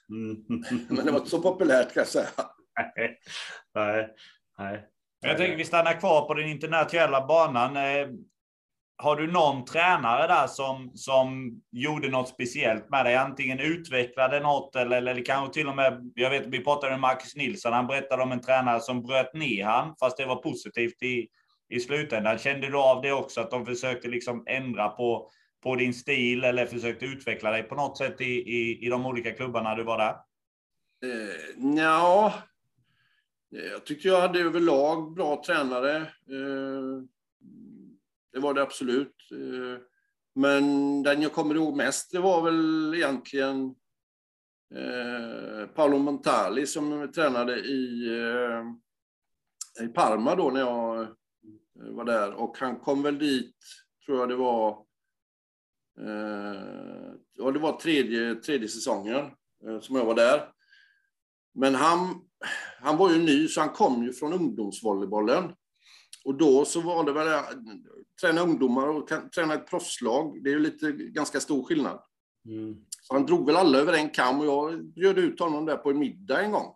Mm. Men det var inte så populärt kan jag säga. nej, nej. Jag tänker vi stannar kvar på den internationella banan. Har du någon tränare där som, som gjorde något speciellt med dig? Antingen utvecklade något eller, eller kanske till och med, jag vet vi pratade med Marcus Nilsson, han berättade om en tränare som bröt ner han, fast det var positivt i, i slutändan. Kände du av det också, att de försökte liksom ändra på på din stil eller försökte utveckla dig på något sätt i, i, i de olika klubbarna du var där? Eh, uh, ja, eh, jag tyckte jag hade överlag bra tränare. Uh det var det absolut. Eh, men den jag kommer ihåg mest, det var väl egentligen eh, Paolo Montali som tränade i, eh, i Parma då när jag var där. Och han kom väl dit, tror jag det var, ja, det var tredje, tredje säsongen som jag var där. Men han, han var ju ny, så han kom ju från ungdomsvolleybollen. Och då så var det väl att träna ungdomar och träna ett proffslag. Det är ju lite ganska stor skillnad. Mm. Han drog väl alla över en kam och jag bjöd ut honom där på en middag en gång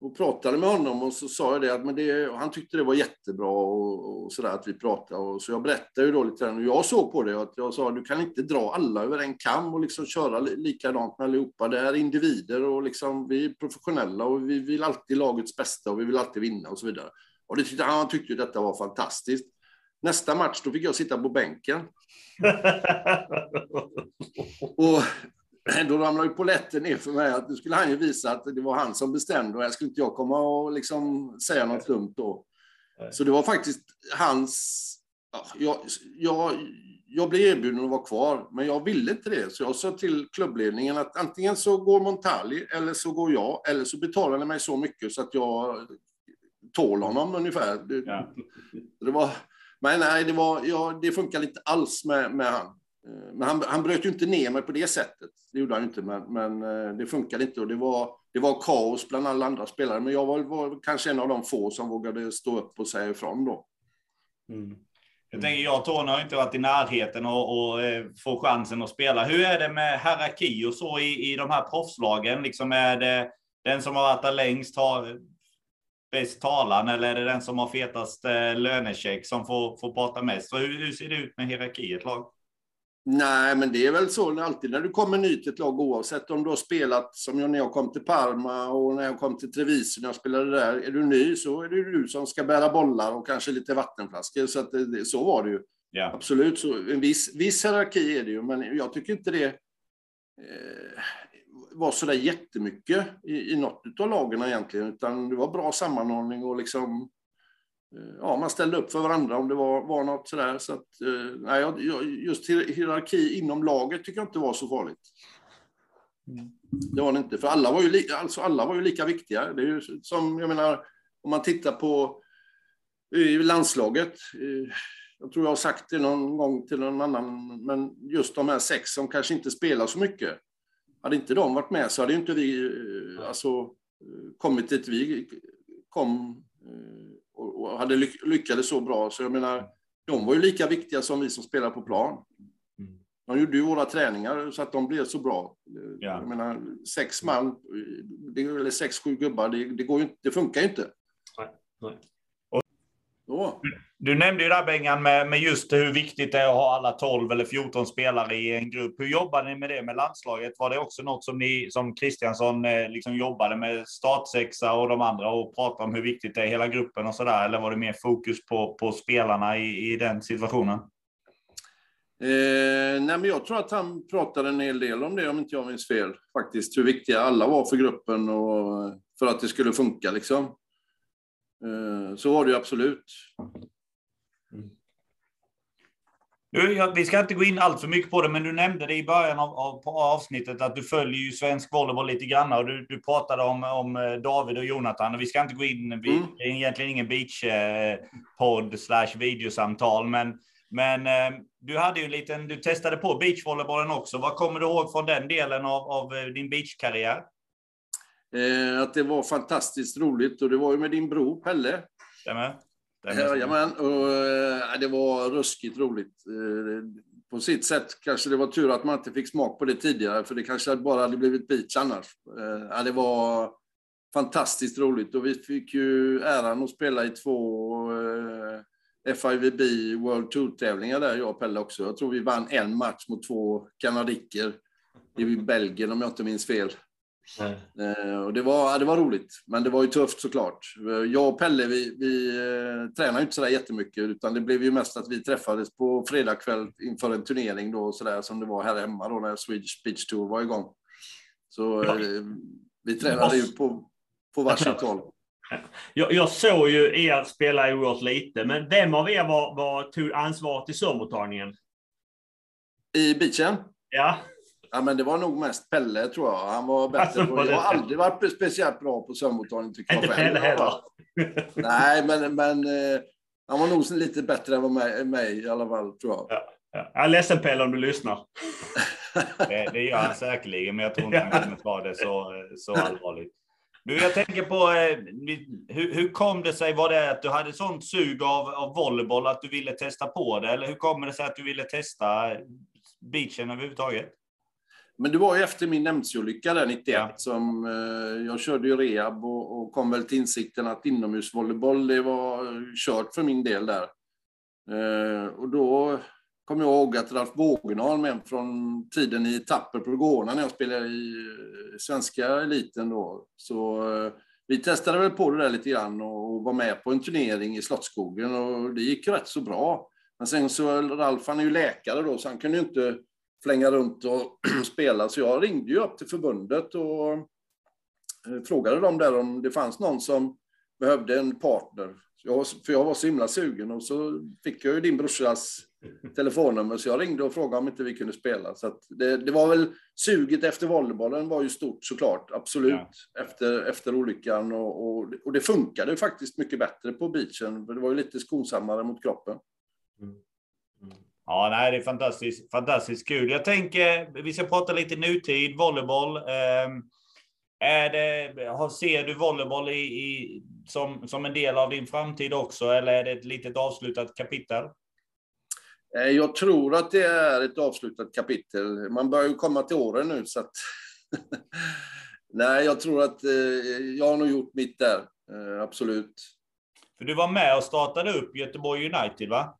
och pratade med honom och så sa jag det att men det, han tyckte det var jättebra och, och sådär att vi pratade. Och så jag berättade ju då lite grann hur jag såg på det. Att jag sa du kan inte dra alla över en kam och liksom köra likadant med allihopa. Det är individer och liksom, vi är professionella och vi vill alltid lagets bästa och vi vill alltid vinna och så vidare. Och det tyckte, han tyckte detta var fantastiskt. Nästa match då fick jag sitta på bänken. och då ramlade ju polletten ner för mig att nu skulle han ju visa att det var han som bestämde och jag skulle inte jag komma och liksom säga något dumt då. Så det var faktiskt hans... Jag, jag, jag blev erbjuden att vara kvar, men jag ville inte det. Så jag sa till klubbledningen att antingen så går Montali eller så går jag, eller så betalar ni mig så mycket så att jag tål honom ungefär. Det, ja. det var, men nej, det, var, ja, det funkar inte alls med, med han. Eh, men han, han bröt ju inte ner mig på det sättet. Det gjorde han inte, men, men eh, det funkade inte. Och det, var, det var kaos bland alla andra spelare. Men jag var, var kanske en av de få som vågade stå upp och säga ifrån då. Mm. Jag tänker, jag och Tony har inte varit i närheten och, och eh, få chansen att spela. Hur är det med hierarki och så i, i de här proffslagen? Liksom är det den som har varit där längst har bäst talan eller är det den som har fetast eh, lönecheck som får, får prata mest? Så hur, hur ser det ut med hierarki i ett lag? Nej, men det är väl så alltid när du kommer ny till ett lag, oavsett om du har spelat som jag när jag kom till Parma och när jag kom till Treviso när jag spelade där. Är du ny så är det du som ska bära bollar och kanske lite vattenflaskor. Så, det, så var det ju. Yeah. Absolut, så en viss, viss hierarki är det ju, men jag tycker inte det eh, var så där jättemycket i, i något av lagen egentligen, utan det var bra sammanhållning och liksom Eh, ja, man ställde upp för varandra om det var, var något sådär. Så att, eh, nej, just hierarki inom laget tycker jag inte var så farligt. Det var det inte, för alla var ju, li, alltså alla var ju lika viktiga. Det är ju som, jag menar, om man tittar på i landslaget. Eh, jag tror jag har sagt det någon gång till någon annan, men just de här sex som kanske inte spelar så mycket. Hade inte de varit med så hade inte vi eh, alltså, kommit dit vi kom och hade lyckades så bra. Så jag menar, de var ju lika viktiga som vi som spelar på plan. Mm. De gjorde ju våra träningar så att de blev så bra. Ja. Jag menar, sex man, eller sex, sju gubbar, det, det, går ju, det funkar ju inte. Nej. Nej. Och, du nämnde ju där Bengan med, med just hur viktigt det är att ha alla 12 eller 14 spelare i en grupp. Hur jobbar ni med det med landslaget? Var det också något som ni som Kristiansson eh, liksom jobbade med startsexa och de andra och pratade om hur viktigt det är hela gruppen och så där? Eller var det mer fokus på, på spelarna i, i den situationen? Eh, nej men jag tror att han pratade en hel del om det, om inte jag minns fel, faktiskt. Hur viktiga alla var för gruppen och eh, för att det skulle funka. Liksom. Eh, så var det ju absolut. Du, vi ska inte gå in allt för mycket på det, men du nämnde det i början av, av avsnittet att du följer ju svensk volleyboll lite grann och du, du pratade om, om eh, David och Jonathan. Och vi ska inte gå in, vi, mm. det är egentligen ingen beach-podd eh, slash videosamtal, men, men eh, du hade ju en liten, du testade på beachvolleybollen också. Vad kommer du ihåg från den delen av, av din beachkarriär? Eh, att det var fantastiskt roligt och det var ju med din bror Pelle. Stämmer. Jajamän, och äh, det var ruskigt roligt. Äh, på sitt sätt kanske det var tur att man inte fick smak på det tidigare, för det kanske bara hade blivit beach annars. Äh, det var fantastiskt roligt och vi fick ju äran att spela i två FIVB World Tour-tävlingar där, jag och Pelle också. Jag tror vi vann en match mot två kanadiker i Belgien om jag inte minns fel. Eh, och det, var, det var roligt, men det var ju tufft såklart. Jag och Pelle, vi, vi eh, tränade inte sådär jättemycket, utan det blev ju mest att vi träffades på fredagkväll inför en turnering då, sådär som det var här hemma då när Swedish Beach Tour var igång. Så ja. eh, vi tränade ju på, på varsitt håll. Jag, jag, såg ju er spela oerhört lite, men vem av er var, var tog ansvaret i sommarmottagningen? I beachen? Ja. Ja, men det var nog mest Pelle, tror jag. Han var bättre. Alltså, jag har aldrig varit speciellt bra på sömnmottagning, tycker jag. Inte Pelle heller. Nej, men, men eh, han var nog lite bättre än mig, mig i alla fall, tror jag. Ja, ja. Jag är ledsen Pelle om du lyssnar. det, det gör han säkerligen, men jag tror inte han kommer ta det så, så allvarligt. Du, jag tänker på, eh, hur, hur kom det sig, var det att du hade sånt sug av, av volleyboll att du ville testa på det? Eller hur kommer det sig att du ville testa beachen överhuvudtaget? Men det var ju efter min Nemtsiolycka där 91 ja. som eh, jag körde ju rehab och, och, kom väl till insikten att inomhusvolleyboll det var kört för min del där. Eh, och då kom jag ihåg att Ralf Bågenholm, en från tiden i Tapper på Gårna när jag spelade i eh, svenska eliten då. Så eh, vi testade väl på det där lite grann och var med på en turnering i Slottsskogen och det gick rätt så bra. Men sen så, Ralf han är ju läkare då, så han kunde ju inte flänga runt och spela. Så jag ringde ju upp till förbundet och eh, frågade dem där om det fanns någon som behövde en partner. Jag, för jag var så himla sugen och så fick jag ju din brorsas telefonnummer så jag ringde och frågade om inte vi kunde spela. Så det, det, var väl suget efter volleybollen var ju stort såklart, absolut, ja. efter, efter olyckan. Och, och, och, det funkade faktiskt mycket bättre på beachen, för det var ju lite skonsammare mot kroppen. Mm. Ja, nej, det är fantastiskt, fantastiskt kul. Jag tänker, vi ska prata lite nutid, volleyboll. Ehm, är det, ser du volleyboll i, i, som, som en del av din framtid också, eller är det ett litet avslutat kapitel? Eh, jag tror att det är ett avslutat kapitel. Man börjar ju komma till åren nu, så att... Nej, jag tror att eh, jag har nog gjort mitt där, eh, absolut. För du var med och startade upp Göteborg United, va?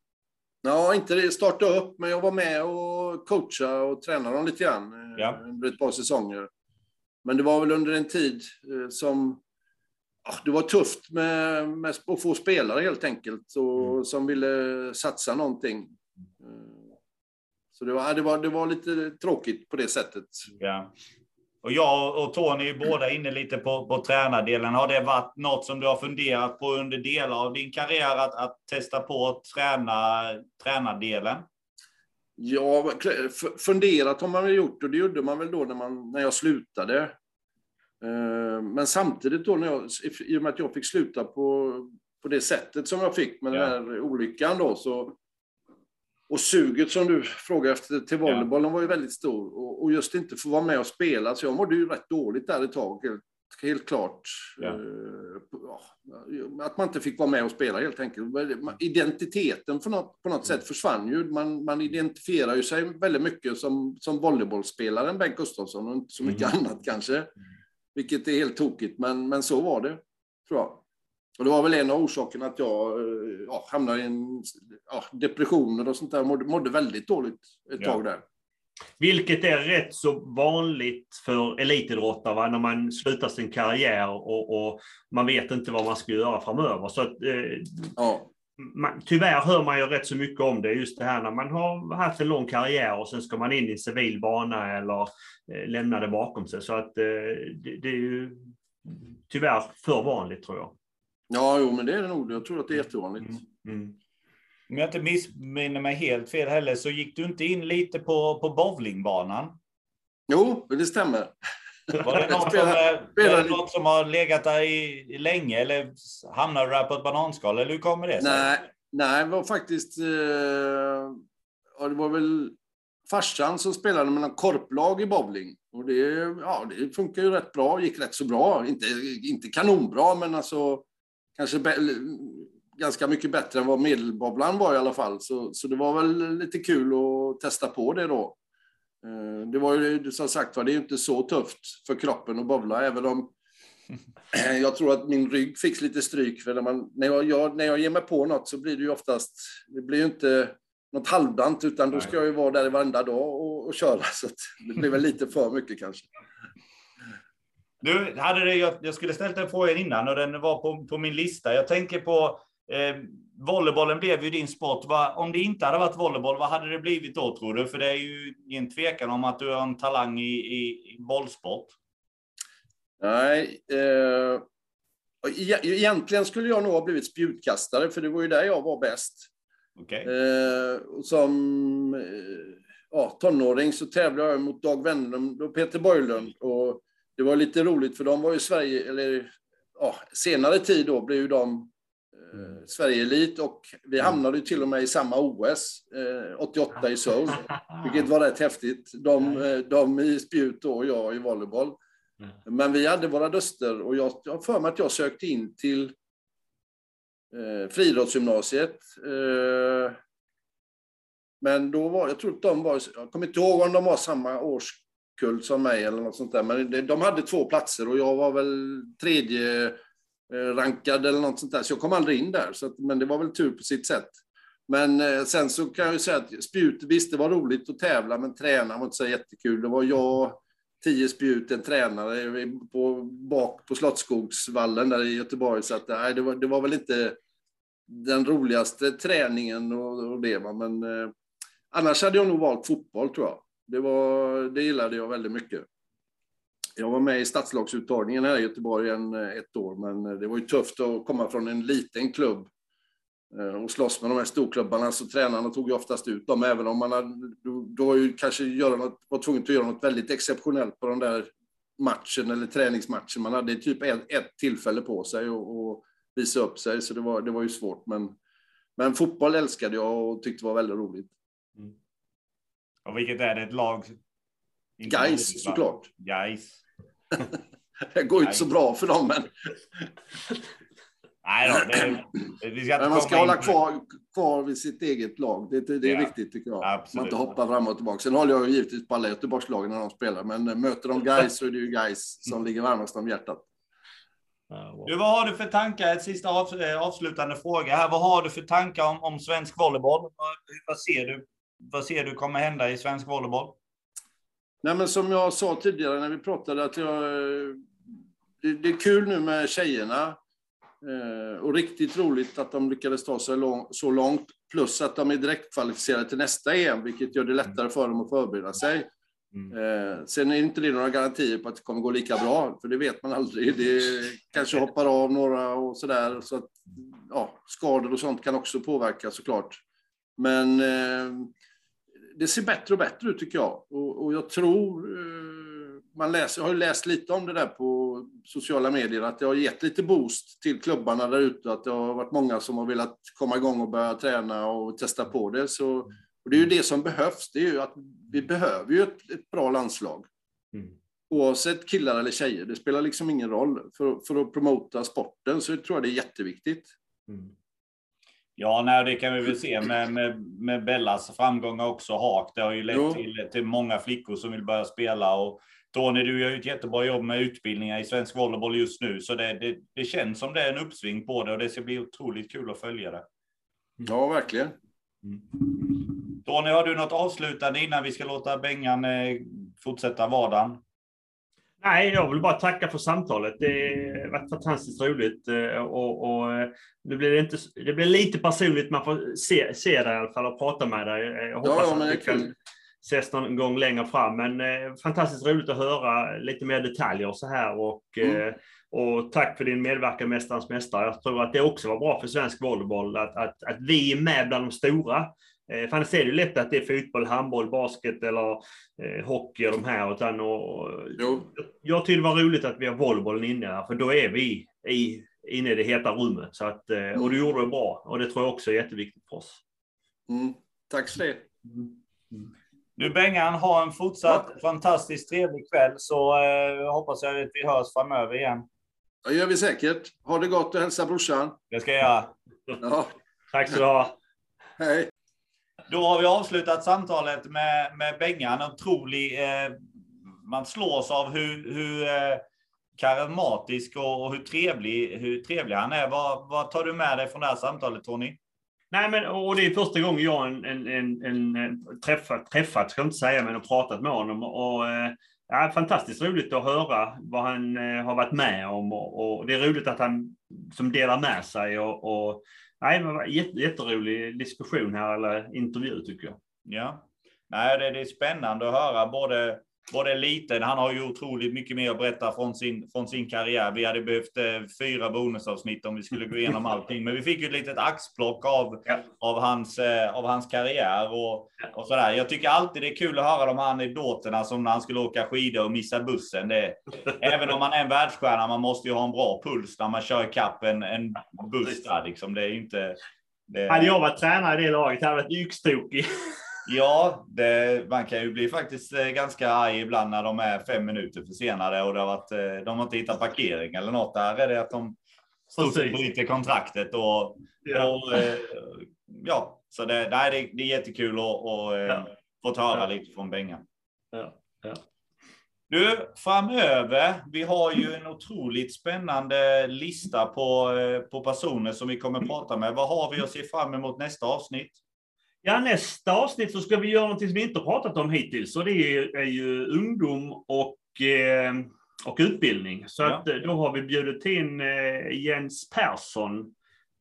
Ja, inte starta upp, men jag var med och coachade och tränade dem lite grann eh, ja. under ett par säsonger. Men det var väl under en tid eh, som det var tufft med, med att få spelare helt enkelt, och, mm. som ville satsa någonting. Eh, så det var, det, var, det var lite tråkigt på det sättet. Ja. Och jag och Tony är båda inne lite på, på tränardelen. Har det varit något som du har funderat på under delar av din karriär att, att testa på att träna tränardelen? Ja, funderat har man väl gjort och det gjorde man väl då när, man, när jag slutade. Eh, men samtidigt då, när jag, i och med att jag fick sluta på, på det sättet som jag fick med ja. den här olyckan då, så och suget som du frågar efter till volleybollen var ju väldigt stor. Och, och, just inte få vara med och spela, så jag mådde ju rätt dåligt där ett tag. Helt, helt klart. Ja. Uh, att man inte fick vara med och spela helt enkelt. Identiteten på något, på något mm. sätt försvann ju. Man, man identifierar ju sig väldigt mycket som, som volleybollspelaren Bengt Gustafsson och inte så mycket mm. annat kanske. Mm. Vilket är helt tokigt, men, men så var det, tror jag. Och det var väl en av orsakerna att jag eh, ja, hamnade i en ja, depressioner och sånt där. Mådde, mådde väldigt dåligt ett ja. tag där. Vilket är rätt så vanligt för elitidrottare när man slutar sin karriär och, och, man vet inte vad man ska göra framöver. Så att, eh, ja. man, tyvärr hör man ju rätt så mycket om det, just det här när man har haft en lång karriär och sen ska man in i civil bana eller eh, lämna det bakom sig. Så att eh, det, det är ju tyvärr för vanligt tror jag. Ja, jo, men det är det nog. Jag tror att det är jättevanligt. Mm. Mm. Om jag inte missminner mig helt fel heller så gick du inte in lite på, på bowlingbanan? Jo, det stämmer. Var det något, som, är det något som har legat där i, i länge eller hamnade du där på ett bananskal? Eller hur kommer det sig? Nej, nej det var faktiskt... Eh, det var väl farsan som spelade med någon korplag i bowling. Och det, ja, det funkar ju rätt bra, gick rätt så bra. Inte, inte kanonbra, men alltså kanske ganska mycket bättre än vad medelbobblan var i alla fall. Så, så det var väl lite kul att testa på det då. Eh, det var ju som sagt det är inte så tufft för kroppen att bobbla, även om jag tror att min rygg fick lite stryk. För när, man, när, jag, jag, när jag ger mig på något så blir det ju oftast, det blir ju inte något halvdant, utan då ska jag ju vara där varenda dag och, och köra. Så det blir väl lite för mycket kanske. Du, hade det, jag, jag skulle ställt en fråga innan och den var på, på min lista. Jag tänker på eh, volleybollen blev ju din sport. Va, om det inte hade varit volleyboll, vad hade det blivit då tror du? För det är ju ingen tvekan om att du har en talang i, i, bollsport. Nej, eh, egentligen skulle jag nog ha blivit spjutkastare, för det var ju där jag var bäst. Okay. Eh, som eh, ja, tonåring så tävlade jag mot Dag Wennlund och Peter Borglund. Och det var lite roligt för de var ju Sverige, eller ja, senare tid då blev ju de eh, mm. Sverige-elit och vi mm. hamnade ju till och med i samma OS, eh, 88 i Seoul, vilket var rätt häftigt. De, eh, de i spjut och jag i volleyboll. Men vi hade våra duster och jag har för mig att jag sökte in till eh, friidrottsgymnasiet. Eh, men då var, jag tror att de var, jag kommer inte ihåg om de var samma års Kult som mig eller något sånt där. Men de hade två platser och jag var väl tredje eh, rankad eller något sånt där, så jag kom aldrig in där. Så att, men det var väl tur på sitt sätt. Men eh, sen så kan jag ju säga att spjut, visst det var roligt att tävla, men träna var inte så jättekul. Det var jag, tio spjut, en tränare på, bak på Slottsskogsvallen där i Göteborg. Så att, nej, det, var, det var väl inte den roligaste träningen och, och det. Men eh, annars hade jag nog valt fotboll tror jag. Det, var, det gillade jag väldigt mycket. Jag var med i stadslagsuttagningen här i Göteborg en, eh, ett år, men eh, det var ju tufft att komma från en liten klubb eh, och slåss med de här storklubbarna, så tränarna tog ju oftast ut dem, även om man hade, då, då var ju kanske göra något, var tvungen att göra något väldigt exceptionellt på den där matchen eller träningsmatchen. Man hade typ ett, ett tillfälle på sig och, och visa upp sig, så det var, det var ju svårt. Men, men fotboll älskade jag och tyckte var väldigt roligt. Och vilket är det? Ett lag? Gais såklart. Gais. det går inte så bra för dem, men... Nej då, det, vi ska men man ska hålla kvar, kvar vid sitt eget lag. Det, det, det är ja, viktigt tycker jag. Absolut. Man inte hoppar fram och tillbaka. Sen håller jag givetvis på alla Göteborgslagen när de spelar, men möter de guys så är det ju guys som ligger varmast om hjärtat. Du, vad har du för tankar? Ett sista eh, avslutande fråga här. Vad har du för tankar om, om svensk volleyboll? Vad, vad ser du vad ser du kommer hända i svensk volleyboll? Nej, men som jag sa tidigare när vi pratade, att jag, det, det är kul nu med tjejerna. Eh, och riktigt roligt att de lyckades ta sig lång, så långt. Plus att de är direktkvalificerade till nästa EM, vilket gör det lättare för dem att förbereda sig. Mm. Eh, sen är inte det några garantier på att det kommer gå lika bra, för det vet man aldrig. Det kanske hoppar av några och sådär. Så att, ja, skador och sånt kan också påverka såklart. Men eh, det ser bättre och bättre ut tycker jag. Och, och jag tror, eh, man läser, jag har läst lite om det där på sociala medier, att det har gett lite boost till klubbarna där ute, att det har varit många som har velat komma igång och börja träna och testa på det. Så Och det är ju det som behövs. Det är ju att vi behöver ju ett, ett bra landslag. Mm. Oavsett killar eller tjejer, det spelar liksom ingen roll. För, för att promota sporten så tror jag det är jätteviktigt. Mm. Ja, nej, det kan vi väl se med, med, med Bellas framgångar också. Hak, det har ju lett till, till många flickor som vill börja spela. Och Tony, du gör ju ett jättebra jobb med utbildningar i svensk volleyboll just nu, så det, det, det känns som det är en uppsving på det och det ska bli otroligt kul att följa det. Ja, verkligen. Mm. Tony, har du något avslutande innan vi ska låta Bengan eh, fortsätta vardagen? Nej, jag vill bara tacka för samtalet. Det har varit fantastiskt roligt eh, och, och eh, det, blir inte, det blir lite personligt. Man får se, se dig i alla fall och prata med dig. Jag hoppas ja, ja, att vi kan ses någon gång längre fram. Men eh, fantastiskt roligt att höra lite mer detaljer så här och mm. Och tack för din medverkan Mästarens Mästare. Jag tror att det också var bra för svensk volleyboll att, att, att vi är med bland de stora. Eh, för annars är det ju lätt att det är fotboll, handboll, basket eller eh, hockey och de här. Utan, och, jo. Jag tycker det var roligt att vi har volleybollen inne här, för då är vi i, inne i det heta rummet. Så att, eh, och du gjorde det bra och det tror jag också är jätteviktigt för oss. Mm. Tack så det. Mm. Mm. Du Bengan, ha en fortsatt ja. fantastiskt trevlig kväll så eh, hoppas jag att vi hörs framöver igen. Det gör vi säkert. Ha det gott och hälsa brorsan. Det ska jag göra. Ja. Tack så du ha. Hej. Då har vi avslutat samtalet med, med Bengan. Otrolig, eh, man slås av hur, hur eh, karismatisk och, och, hur, trevlig, hur trevlig han är. Vad, vad tar du med dig från det här samtalet, Tony? Nej, men och det är första gången jag en, en, en, en träffat, träffat, ska jag inte säga, men pratat med honom. Och, eh, ja, fantastiskt roligt att höra vad han eh, har varit med om och, och, det är roligt att han som delar med sig och, och nej, men jätte, jätterolig diskussion här eller intervju tycker jag. Ja, nej, det, det är spännande att höra både både liten, han har ju otroligt mycket mer att berätta från sin, från sin karriär. Vi hade behövt eh, fyra bonusavsnitt om vi skulle gå igenom allting, men vi fick ju ett litet axplock av, ja. av, hans, eh, av hans karriär och, och sådär. Jag tycker alltid det är kul att höra de här anekdoterna som när han skulle åka skidor och missa bussen. Det, även om man är en världsstjärna, man måste ju ha en bra puls när man kör ikapp en, en buss där liksom. Det är inte... Det... Hade jag varit tränare i det laget hade jag varit yxtokig. Ja, det, man kan ju bli faktiskt eh, ganska arg ibland när de är fem minuter försenade och det har varit, eh, de har inte hittat parkering eller något. Där är det att de stort bryter kontraktet och, ja. och eh, ja, så det, nej, det, det är jättekul att och, ja. få höra ja. lite från Benga. Ja. Ja. Du, framöver, vi har ju en otroligt spännande lista på, på personer som vi kommer att prata med. Vad har vi att se fram emot nästa avsnitt? Ja, nästa avsnitt så ska vi göra något som vi inte pratat om hittills och det är, är ju ungdom och, eh, och utbildning. Så ja. att, eh, då har vi bjudit in eh, Jens Persson.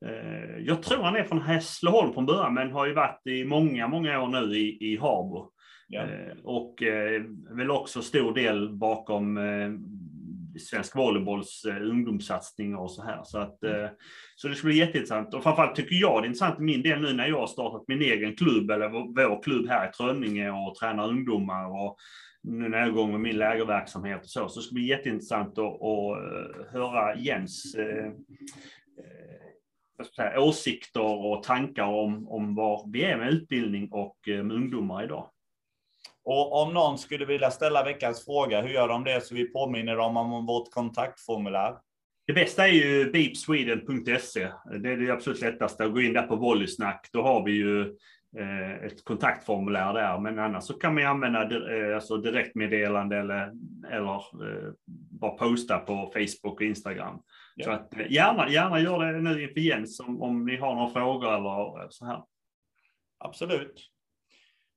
Eh, jag tror han är från Hässleholm från början, men har ju varit i många, många år nu i, i Habo. Ja. Och väl också stor del bakom svensk volleybolls eh, ungdomssatsningar och så här. Så, att, mm. eh, så det skulle bli jätteintressant. Och framförallt tycker jag det är intressant i min del nu när jag har startat min egen klubb, eller vår klubb här i Trönninge och tränar ungdomar. Och nu när jag är igång med min lägerverksamhet och så, så det ska bli jätteintressant att, att eh, höra Jens eh, säga, åsikter och tankar om, om var vi är med utbildning och med ungdomar idag. Och om någon skulle vilja ställa veckans fråga, hur gör de det så vi påminner dem om vårt kontaktformulär? Det bästa är ju beepsweden.se. Det är det absolut lättaste. Att gå in där på Volleysnack, då har vi ju eh, ett kontaktformulär där. Men annars så kan man använda eh, alltså direktmeddelande eller, eller eh, bara posta på Facebook och Instagram. Ja. Så att, gärna, gärna gör det nu inför Jens om, om ni har några frågor eller så här. Absolut.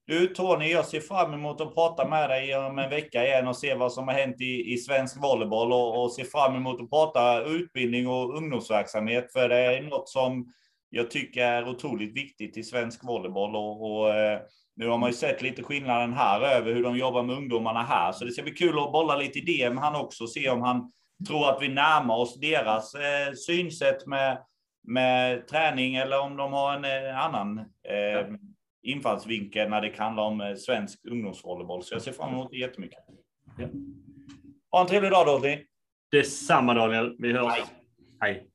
Du Tony, jag ser fram emot att prata med dig om en vecka igen och se vad som har hänt i, i svensk volleyboll och, och ser fram emot att prata utbildning och ungdomsverksamhet. För det är något som jag tycker är otroligt viktigt i svensk volleyboll. Och, och eh, nu har man ju sett lite skillnaden här över hur de jobbar med ungdomarna här. Så det ska bli kul att bolla lite idéer med han också, och se om han tror att vi närmar oss deras eh, synsätt med, med träning eller om de har en eh, annan eh, infallsvinkel när det kan handla om eh, svensk ungdomsvolleyboll. Så jag ser fram emot det jättemycket. Ja. Ha en trevlig dag Dorothy. Detsamma Daniel. Vi hörs. Hej. Hej.